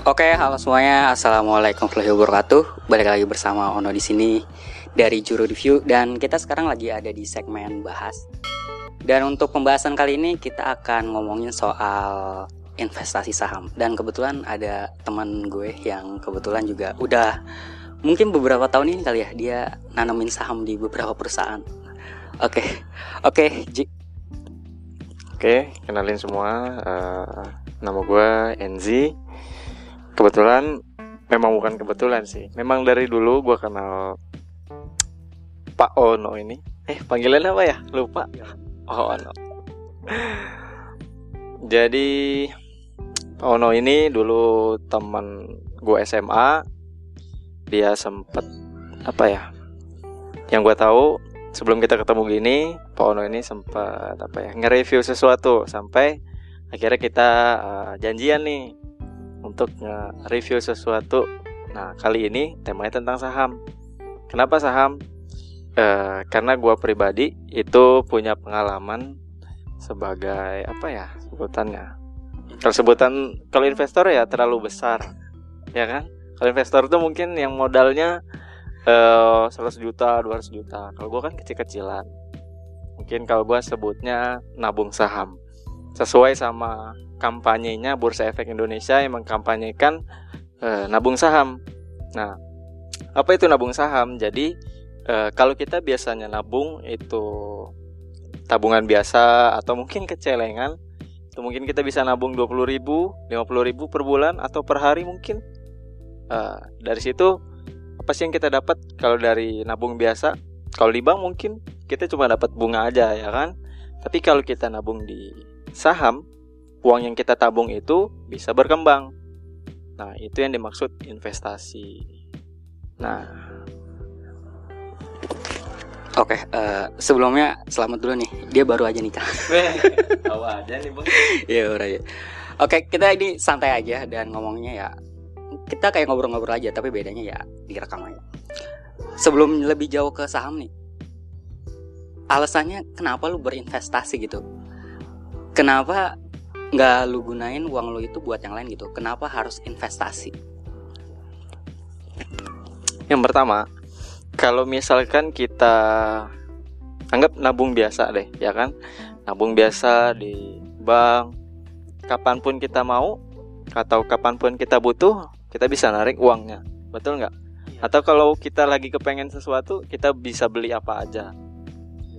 Oke, halo semuanya. Assalamualaikum warahmatullahi wabarakatuh. Balik lagi bersama Ono di sini dari Juru Review dan kita sekarang lagi ada di segmen bahas. Dan untuk pembahasan kali ini kita akan ngomongin soal investasi saham dan kebetulan ada teman gue yang kebetulan juga udah mungkin beberapa tahun ini kali ya dia nanamin saham di beberapa perusahaan. Oke, oke, Ji. Oke, kenalin semua. Uh, nama gue Enzi. Kebetulan, memang bukan kebetulan sih. Memang dari dulu gue kenal Pak Ono ini. Eh, panggilan apa ya? Lupa. Oh, Ono. Jadi Pak Ono ini dulu teman gue SMA. Dia sempet apa ya? Yang gue tahu sebelum kita ketemu gini, Pak Ono ini sempat apa ya nge-review sesuatu sampai akhirnya kita uh, janjian nih untuk nge-review sesuatu. Nah kali ini temanya tentang saham. Kenapa saham? Uh, karena gue pribadi itu punya pengalaman sebagai apa ya sebutannya. Kalau sebutan kalau investor ya terlalu besar, ya kan? Kalau investor itu mungkin yang modalnya uh, 100 juta 200 juta kalau gue kan kecil-kecilan mungkin kalau gue sebutnya nabung saham sesuai sama kampanyenya Bursa Efek Indonesia yang mengkampanyekan uh, nabung saham. Nah apa itu nabung saham? Jadi uh, kalau kita biasanya nabung itu tabungan biasa atau mungkin kecelengan itu mungkin kita bisa nabung 20 ribu 50 ribu per bulan atau per hari mungkin. Uh, dari situ apa sih yang kita dapat? Kalau dari nabung biasa kalau di bank mungkin kita cuma dapat bunga aja ya kan? Tapi kalau kita nabung di saham uang yang kita tabung itu bisa berkembang nah itu yang dimaksud investasi nah Oke, uh, sebelumnya selamat dulu nih. Dia baru aja nikah. Tahu aja nih, Bang. Iya, ya. Oke, kita ini santai aja dan ngomongnya ya kita kayak ngobrol-ngobrol aja tapi bedanya ya direkam aja sebelum lebih jauh ke saham nih alasannya kenapa lu berinvestasi gitu kenapa nggak lu gunain uang lu itu buat yang lain gitu? Kenapa harus investasi? Yang pertama kalau misalkan kita anggap nabung biasa deh ya kan? Nabung biasa di bank kapan pun kita mau atau kapan pun kita butuh kita bisa narik uangnya. Betul nggak? Iya. atau kalau kita lagi kepengen sesuatu kita bisa beli apa aja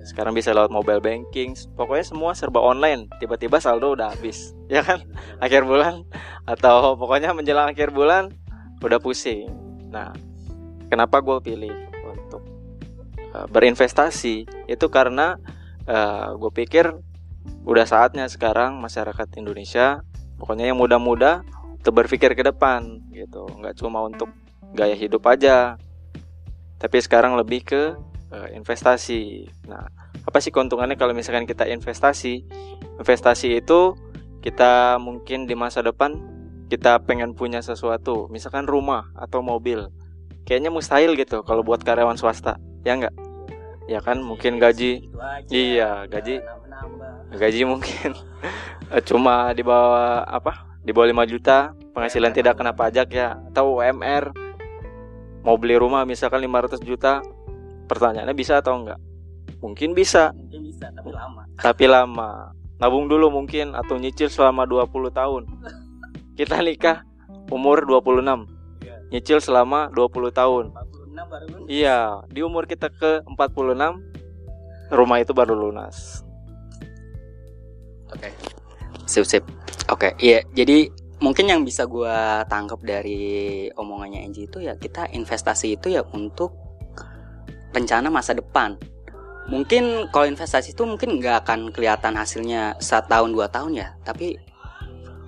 iya. sekarang bisa lewat mobile banking pokoknya semua serba online. Tiba-tiba saldo udah habis ya kan? Akhir bulan atau pokoknya menjelang akhir bulan udah pusing. Nah kenapa gue pilih untuk uh, berinvestasi? Itu karena uh, eh, gue pikir udah saatnya sekarang masyarakat Indonesia pokoknya yang muda-muda untuk berpikir ke depan gitu. Nggak cuma untuk gaya hidup aja tapi sekarang lebih ke uh, investasi. Nah apa sih keuntungannya kalau misalkan kita investasi? Investasi itu kita mungkin di masa depan kita pengen punya sesuatu misalkan rumah atau mobil. Kayaknya mustahil gitu kalau buat karyawan swasta ya enggak ya kan mungkin gaji. iya gaji. Gaji mungkin. Cuma di bawah apa? Di bawah 5 juta penghasilan tidak kena pajak ya. Atau UMR mau beli rumah misalkan 500 juta pertanyaannya bisa atau enggak? Mungkin bisa. Mungkin bisa tapi lama. Tapi lama. Nabung dulu mungkin atau nyicil selama 20 tahun. Kita nikah umur 26 iya. nyicil selama 20 tahun. 46 baru lunas. iya di umur kita ke 46 rumah itu baru lunas. Oke. Okay. sip sip. Oke, okay, iya. Jadi mungkin yang bisa gue tangkap dari omongannya Angie itu ya kita investasi itu ya untuk rencana masa depan. Mungkin kalau investasi itu mungkin nggak akan kelihatan hasilnya setahun dua tahun ya, tapi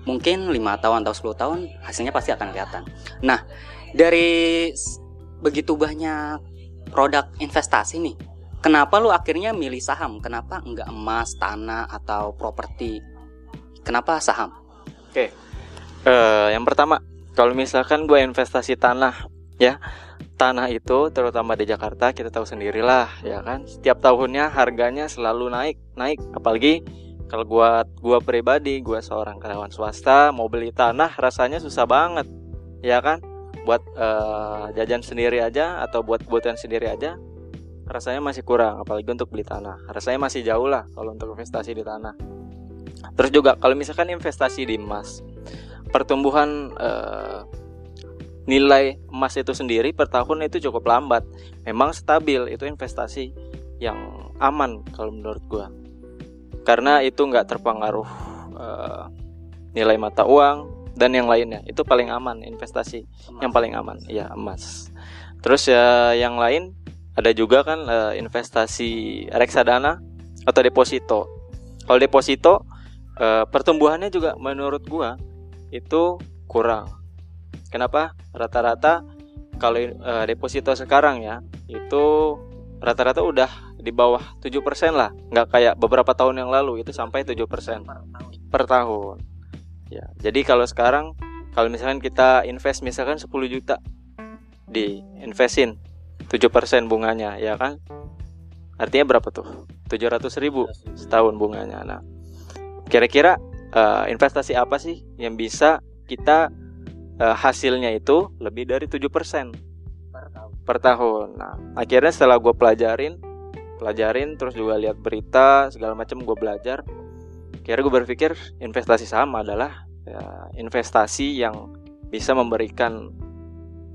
mungkin lima tahun atau 10 tahun hasilnya pasti akan kelihatan. Nah, dari begitu banyak produk investasi nih, kenapa lu akhirnya milih saham? Kenapa nggak emas, tanah atau properti? Kenapa saham? Oke, okay. uh, eh, yang pertama, kalau misalkan gue investasi tanah, ya tanah itu terutama di Jakarta kita tahu sendirilah, ya kan. Setiap tahunnya harganya selalu naik, naik. Apalagi kalau gue gua pribadi, gue seorang karyawan swasta, mau beli tanah rasanya susah banget, ya kan buat uh, jajan sendiri aja atau buat buatan sendiri aja rasanya masih kurang apalagi untuk beli tanah rasanya masih jauh lah kalau untuk investasi di tanah terus juga kalau misalkan investasi di emas pertumbuhan uh, nilai emas itu sendiri per tahun itu cukup lambat. Memang stabil itu investasi yang aman kalau menurut gua. Karena itu nggak terpengaruh uh, nilai mata uang dan yang lainnya. Itu paling aman investasi emas. yang paling aman. Ya emas. Terus ya yang lain ada juga kan uh, investasi reksadana atau deposito. Kalau deposito uh, pertumbuhannya juga menurut gua itu kurang kenapa? Rata-rata kalau uh, deposito sekarang ya itu rata-rata udah di bawah 7% lah. Nggak kayak beberapa tahun yang lalu itu sampai 7% per tahun, per tahun. Ya jadi kalau sekarang kalau misalkan kita invest misalkan 10 juta di investin 7% bunganya ya kan? Artinya berapa tuh? 700 ribu setahun bunganya. Nah kira-kira uh, investasi apa sih yang bisa kita uh, hasilnya itu lebih dari 7% per tahun per tahun nah akhirnya setelah gue pelajarin pelajarin terus juga lihat berita segala macam gue belajar Kira gue berpikir investasi saham adalah ya, investasi yang bisa memberikan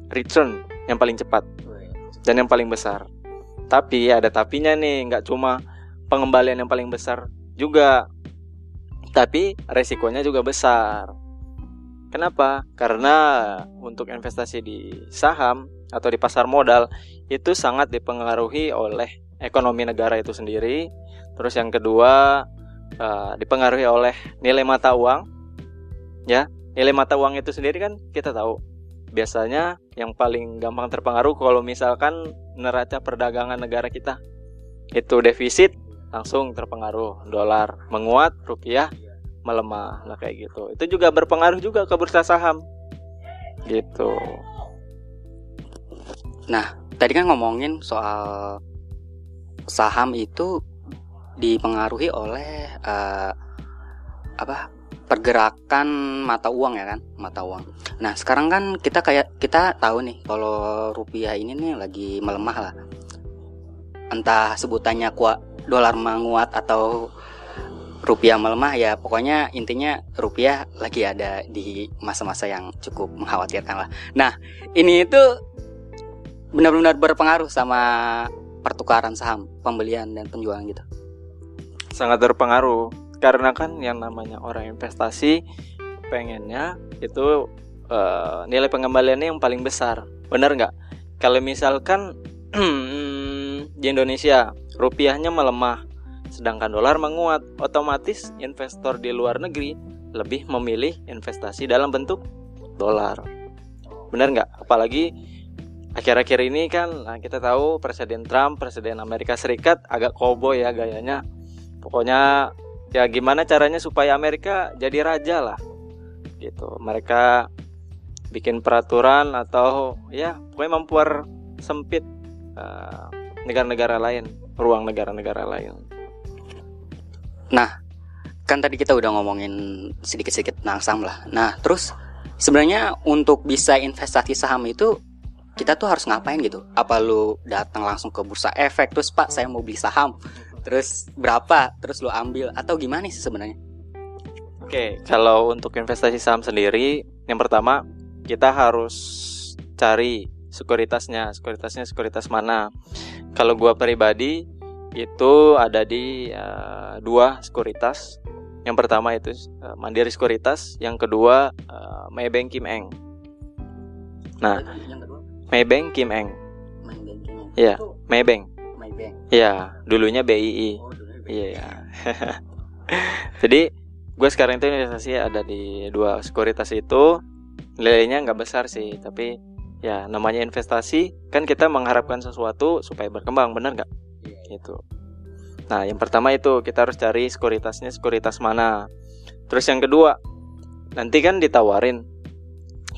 return yang paling cepat dan yang paling besar. Tapi ada tapinya nih, nggak cuma pengembalian yang paling besar juga, tapi resikonya juga besar. Kenapa? Karena untuk investasi di saham atau di pasar modal itu sangat dipengaruhi oleh ekonomi negara itu sendiri. Terus yang kedua uh, dipengaruhi oleh nilai mata uang ya nilai mata uang itu sendiri kan kita tahu biasanya yang paling gampang terpengaruh kalau misalkan neraca perdagangan negara kita itu defisit langsung terpengaruh dolar menguat rupiah melemah lah kayak gitu. Itu juga berpengaruh juga ke bursa saham. Gitu. Nah tadi kan ngomongin soal saham itu dipengaruhi oleh uh, apa pergerakan mata uang ya kan? Mata uang. Nah sekarang kan kita kayak kita tahu nih kalau rupiah ini nih lagi melemah lah. Entah sebutannya kuat dolar menguat atau rupiah melemah ya pokoknya intinya rupiah lagi ada di masa-masa yang cukup mengkhawatirkan lah. Nah ini itu benar-benar berpengaruh sama pertukaran saham pembelian dan penjualan gitu. Sangat terpengaruh karena kan yang namanya orang investasi pengennya itu uh, nilai pengembaliannya yang paling besar. Benar nggak? Kalau misalkan di Indonesia rupiahnya melemah sedangkan dolar menguat otomatis investor di luar negeri lebih memilih investasi dalam bentuk dolar. Benar nggak? Apalagi akhir-akhir ini kan nah kita tahu Presiden Trump Presiden Amerika Serikat agak koboi ya gayanya. Pokoknya ya gimana caranya supaya Amerika jadi raja lah gitu. Mereka bikin peraturan atau ya pokoknya mempuar sempit uh, negara-negara lain ruang negara-negara lain nah kan tadi kita udah ngomongin sedikit-sedikit tentang saham lah. Nah terus sebenarnya untuk bisa investasi saham itu kita tuh harus ngapain gitu? Apa lu datang langsung ke bursa efek terus pak saya mau beli saham. Terus berapa? Terus lo ambil? Atau gimana sih sebenarnya? Oke kalau untuk investasi saham sendiri yang pertama kita harus cari sekuritasnya. Sekuritasnya sekuritas mana? Kalau gua pribadi itu ada di uh, dua sekuritas yang pertama itu uh, Mandiri Sekuritas yang kedua uh, Maybank Kim Eng nah Maybank Kim Eng Iya, Maybank. Bank. Iya, dulunya BII. Oh, iya. Yeah. Jadi gue sekarang itu investasi ada di dua sekuritas itu nilainya nggak besar sih, tapi ya namanya investasi kan kita mengharapkan sesuatu supaya berkembang, benar nggak? Gitu. Nah, yang pertama itu kita harus cari sekuritasnya sekuritas mana. Terus yang kedua, nanti kan ditawarin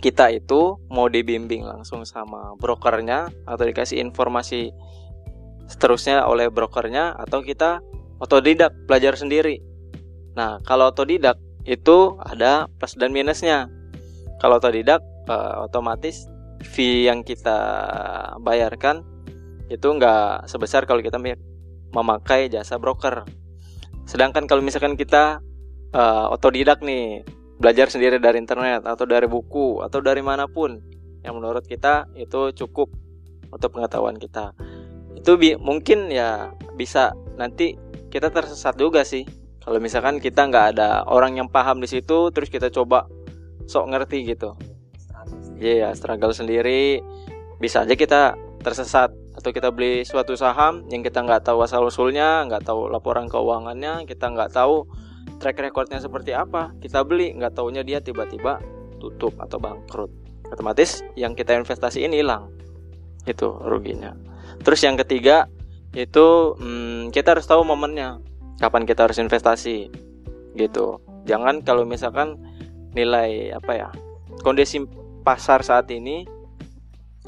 kita itu mau dibimbing langsung sama brokernya atau dikasih informasi seterusnya oleh brokernya atau kita otodidak belajar sendiri. Nah, kalau otodidak itu ada plus dan minusnya. Kalau otodidak uh, otomatis fee yang kita bayarkan itu nggak sebesar kalau kita memakai jasa broker. Sedangkan kalau misalkan kita uh, otodidak nih, belajar sendiri dari internet atau dari buku atau dari mana pun yang menurut kita itu cukup untuk pengetahuan kita. Itu bi mungkin ya bisa nanti kita tersesat juga sih. Kalau misalkan kita nggak ada orang yang paham di situ, terus kita coba sok ngerti gitu. Iya, yeah, struggle sendiri. Bisa aja kita tersesat atau kita beli suatu saham yang kita nggak tahu asal usulnya, nggak tahu laporan keuangannya, kita nggak tahu track recordnya seperti apa. Kita beli nggak taunya dia tiba-tiba tutup atau bangkrut. Otomatis yang kita investasi ini hilang. Itu ruginya. Terus yang ketiga itu hmm, kita harus tahu momennya kapan kita harus investasi gitu jangan kalau misalkan nilai apa ya kondisi pasar saat ini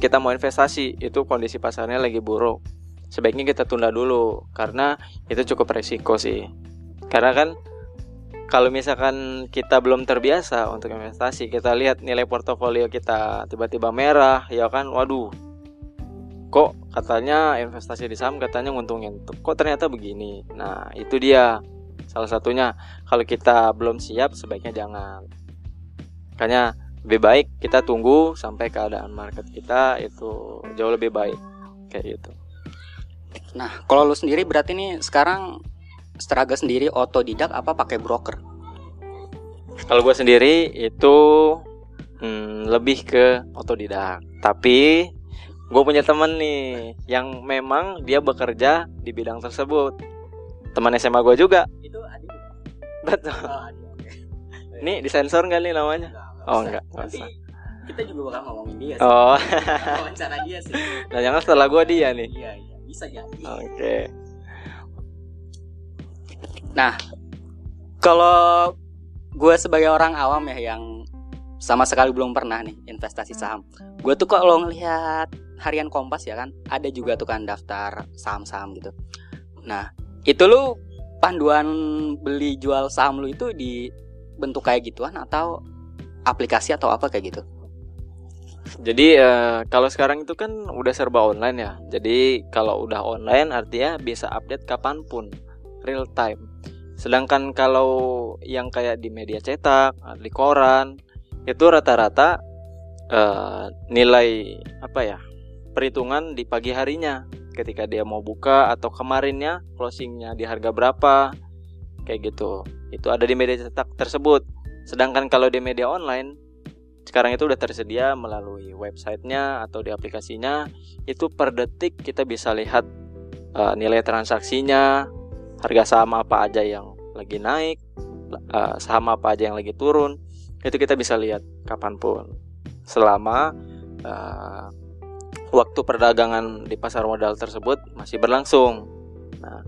kita mau investasi itu kondisi pasarnya lagi buruk. Sebaiknya kita tunda dulu karena itu cukup resiko sih. Karena kan kalau misalkan kita belum terbiasa untuk investasi kita lihat nilai portofolio kita tiba-tiba merah ya kan? Waduh kok katanya investasi di saham katanya nguntungin? Kok ternyata begini? Nah itu dia. Salah satunya kalau kita belum siap sebaiknya jangan. Makanya lebih baik kita tunggu sampai keadaan market kita itu jauh lebih baik. Kayak gitu. Nah kalau lu sendiri berarti nih sekarang struggle sendiri otodidak apa pakai broker? Kalau gue sendiri itu hmm, lebih ke otodidak. Tapi gue punya temen nih yang memang dia bekerja di bidang tersebut. Teman SMA gue juga. Itu adik betul. Oh, adik, okay. ini disensor nggak nih namanya? Enggak, oh enggak Nanti kita juga bakal ngomongin dia sih. Oh. Wawancara dia sih. Nah jangan setelah gue dia nih. Iya iya. Bisa jadi. Oke. Okay. nah kalau gue sebagai orang awam ya yang sama sekali belum pernah nih investasi saham gue tuh kalau ngelihat harian Kompas ya kan ada juga tuh kan daftar saham-saham gitu. Nah itu lu panduan beli jual saham lu itu dibentuk kayak gituan atau aplikasi atau apa kayak gitu? Jadi uh, kalau sekarang itu kan udah serba online ya. Jadi kalau udah online artinya bisa update kapan pun real time. Sedangkan kalau yang kayak di media cetak di koran itu rata-rata uh, nilai apa ya perhitungan di pagi harinya. Ketika dia mau buka atau kemarinnya closingnya di harga berapa kayak gitu. Itu ada di media cetak tersebut sedangkan kalau di media online sekarang itu udah tersedia melalui websitenya atau di aplikasinya. Itu per detik kita bisa lihat uh, nilai transaksinya harga saham apa aja yang lagi naik uh, saham apa aja yang lagi turun. Itu kita bisa lihat kapan pun. Selama uh, waktu perdagangan di pasar modal tersebut masih berlangsung. Nah,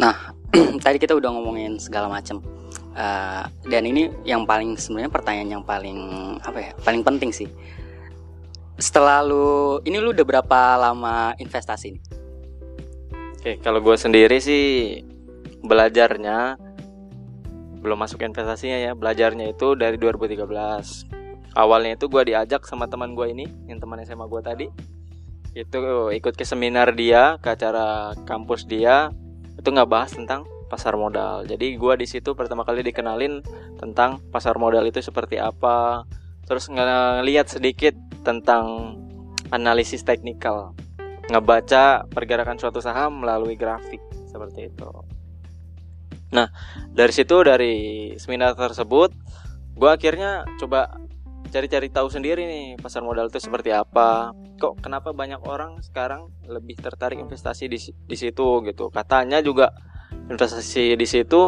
nah tadi kita udah ngomongin segala macam. Uh, dan ini yang paling sebenarnya pertanyaan yang paling apa ya paling penting sih setelah lu ini lu udah berapa lama investasi ini? Oke kalau gue sendiri sih belajarnya belum masuk investasinya ya belajarnya itu dari 2013 awalnya itu gue diajak sama teman gue ini yang teman SMA gue tadi itu ikut ke seminar dia ke acara kampus dia itu nggak bahas tentang pasar modal. Jadi gue di situ pertama kali dikenalin tentang pasar modal itu seperti apa. Terus ngeliat sedikit tentang analisis teknikal. Ngebaca pergerakan suatu saham melalui grafik seperti itu. Nah dari situ dari seminar tersebut gue akhirnya coba cari-cari tahu sendiri nih pasar modal itu seperti apa. Kok kenapa banyak orang sekarang lebih tertarik investasi di di situ gitu? Katanya juga investasi di situ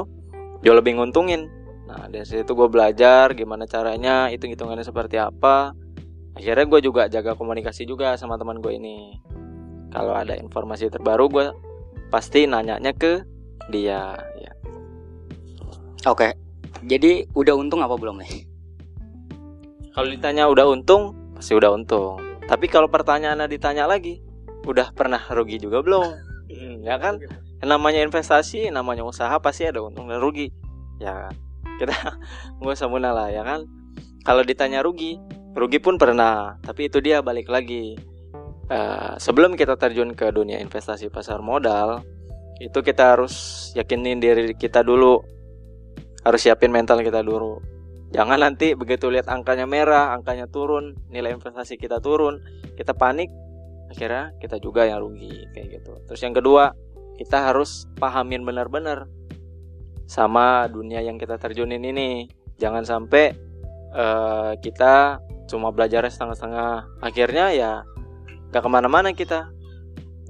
jauh lebih nguntungin. Nah dari situ gue belajar gimana caranya hitung hitungannya seperti apa. Akhirnya gue juga jaga komunikasi juga sama teman gue ini. Kalau ada informasi terbaru gue pasti nanyanya ke dia ya. Oke. Jadi udah untung apa belum nih kalau ditanya udah untung, pasti udah untung. Tapi kalau pertanyaannya ditanya lagi, udah pernah rugi juga belum? Hmm, ya kan? Yang namanya investasi, namanya usaha pasti ada untung dan rugi. Ya kita nggak usah munah lah ya kan. kalau ditanya rugi rugi pun pernah tapi itu dia balik lagi uh, sebelum kita terjun ke dunia investasi pasar modal itu kita harus yakinin diri kita dulu harus siapin mental kita dulu jangan nanti begitu lihat angkanya merah angkanya turun nilai investasi kita turun kita panik akhirnya kita juga yang rugi kayak gitu. Terus yang kedua kita harus pahamin benar-benar sama dunia yang kita terjunin ini. Jangan sampai uh, kita cuma belajar setengah-setengah. Akhirnya ya gak ke mana-mana kita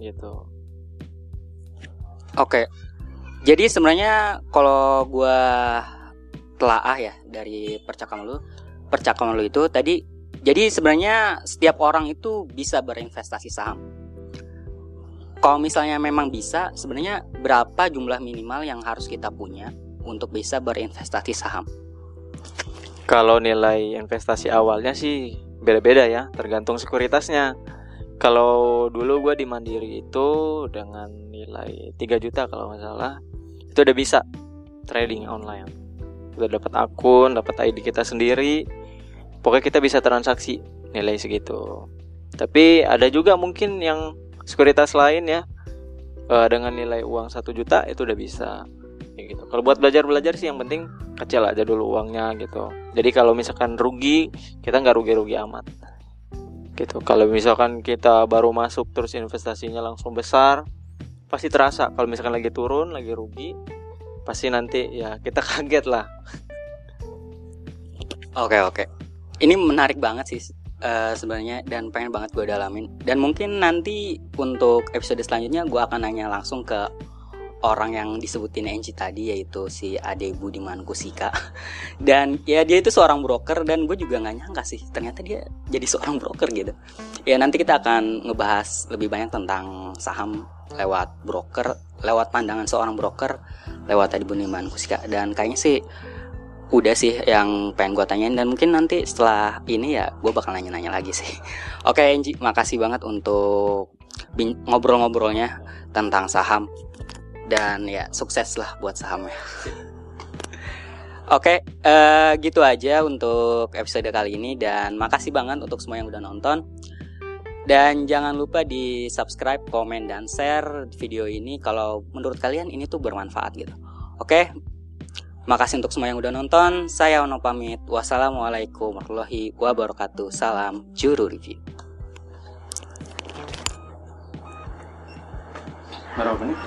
gitu. Oke. Jadi sebenarnya kalau gue telaah ya dari percakapan lu. Percakapan lu itu tadi jadi sebenarnya setiap orang itu bisa berinvestasi saham. Kalau misalnya memang bisa sebenarnya berapa jumlah minimal yang harus kita punya untuk bisa berinvestasi saham? Kalau nilai investasi awalnya sih beda-beda ya tergantung sekuritasnya. Kalau dulu gue di Mandiri itu dengan nilai 3 juta kalau nggak salah itu udah bisa trading online udah dapat akun dapat ID kita sendiri. Pokoknya kita bisa transaksi nilai segitu. Tapi ada juga mungkin yang sekuritas lain ya. Uh, dengan nilai uang satu juta itu udah bisa. Ya gitu. Kalau buat belajar belajar sih yang penting kecil aja dulu uangnya gitu. Jadi kalau misalkan rugi kita nggak rugi rugi amat. Gitu. Kalau misalkan kita baru masuk terus investasinya langsung besar pasti terasa. Kalau misalkan lagi turun lagi rugi pasti nanti ya kita kaget lah. Oke oke. Ini menarik banget sih uh, sebenarnya dan pengen banget gue dalamin. Dan mungkin nanti untuk episode selanjutnya gue akan nanya langsung ke orang yang disebutin Enji tadi yaitu si Ade Budiman Kusika. Dan ya dia itu seorang broker dan gue juga nggak nyangka sih ternyata dia jadi seorang broker gitu. Ya nanti kita akan ngebahas lebih banyak tentang saham lewat broker lewat pandangan seorang broker lewat Ade Budiman Kusika. Dan kayaknya sih udah sih yang pengen gue tanyain dan mungkin nanti setelah ini ya gue bakal nanya-nanya lagi sih. Oke Enji makasih banget untuk ngobrol-ngobrolnya tentang saham dan ya sukses lah buat sahamnya. Oke, okay, uh, eh, gitu aja untuk episode kali ini dan makasih banget untuk semua yang udah nonton. Dan jangan lupa di subscribe, komen, dan share video ini kalau menurut kalian ini tuh bermanfaat gitu. Oke, okay? makasih untuk semua yang udah nonton. Saya Ono pamit. Wassalamualaikum warahmatullahi wabarakatuh. Salam Juru Review. Berapa menit?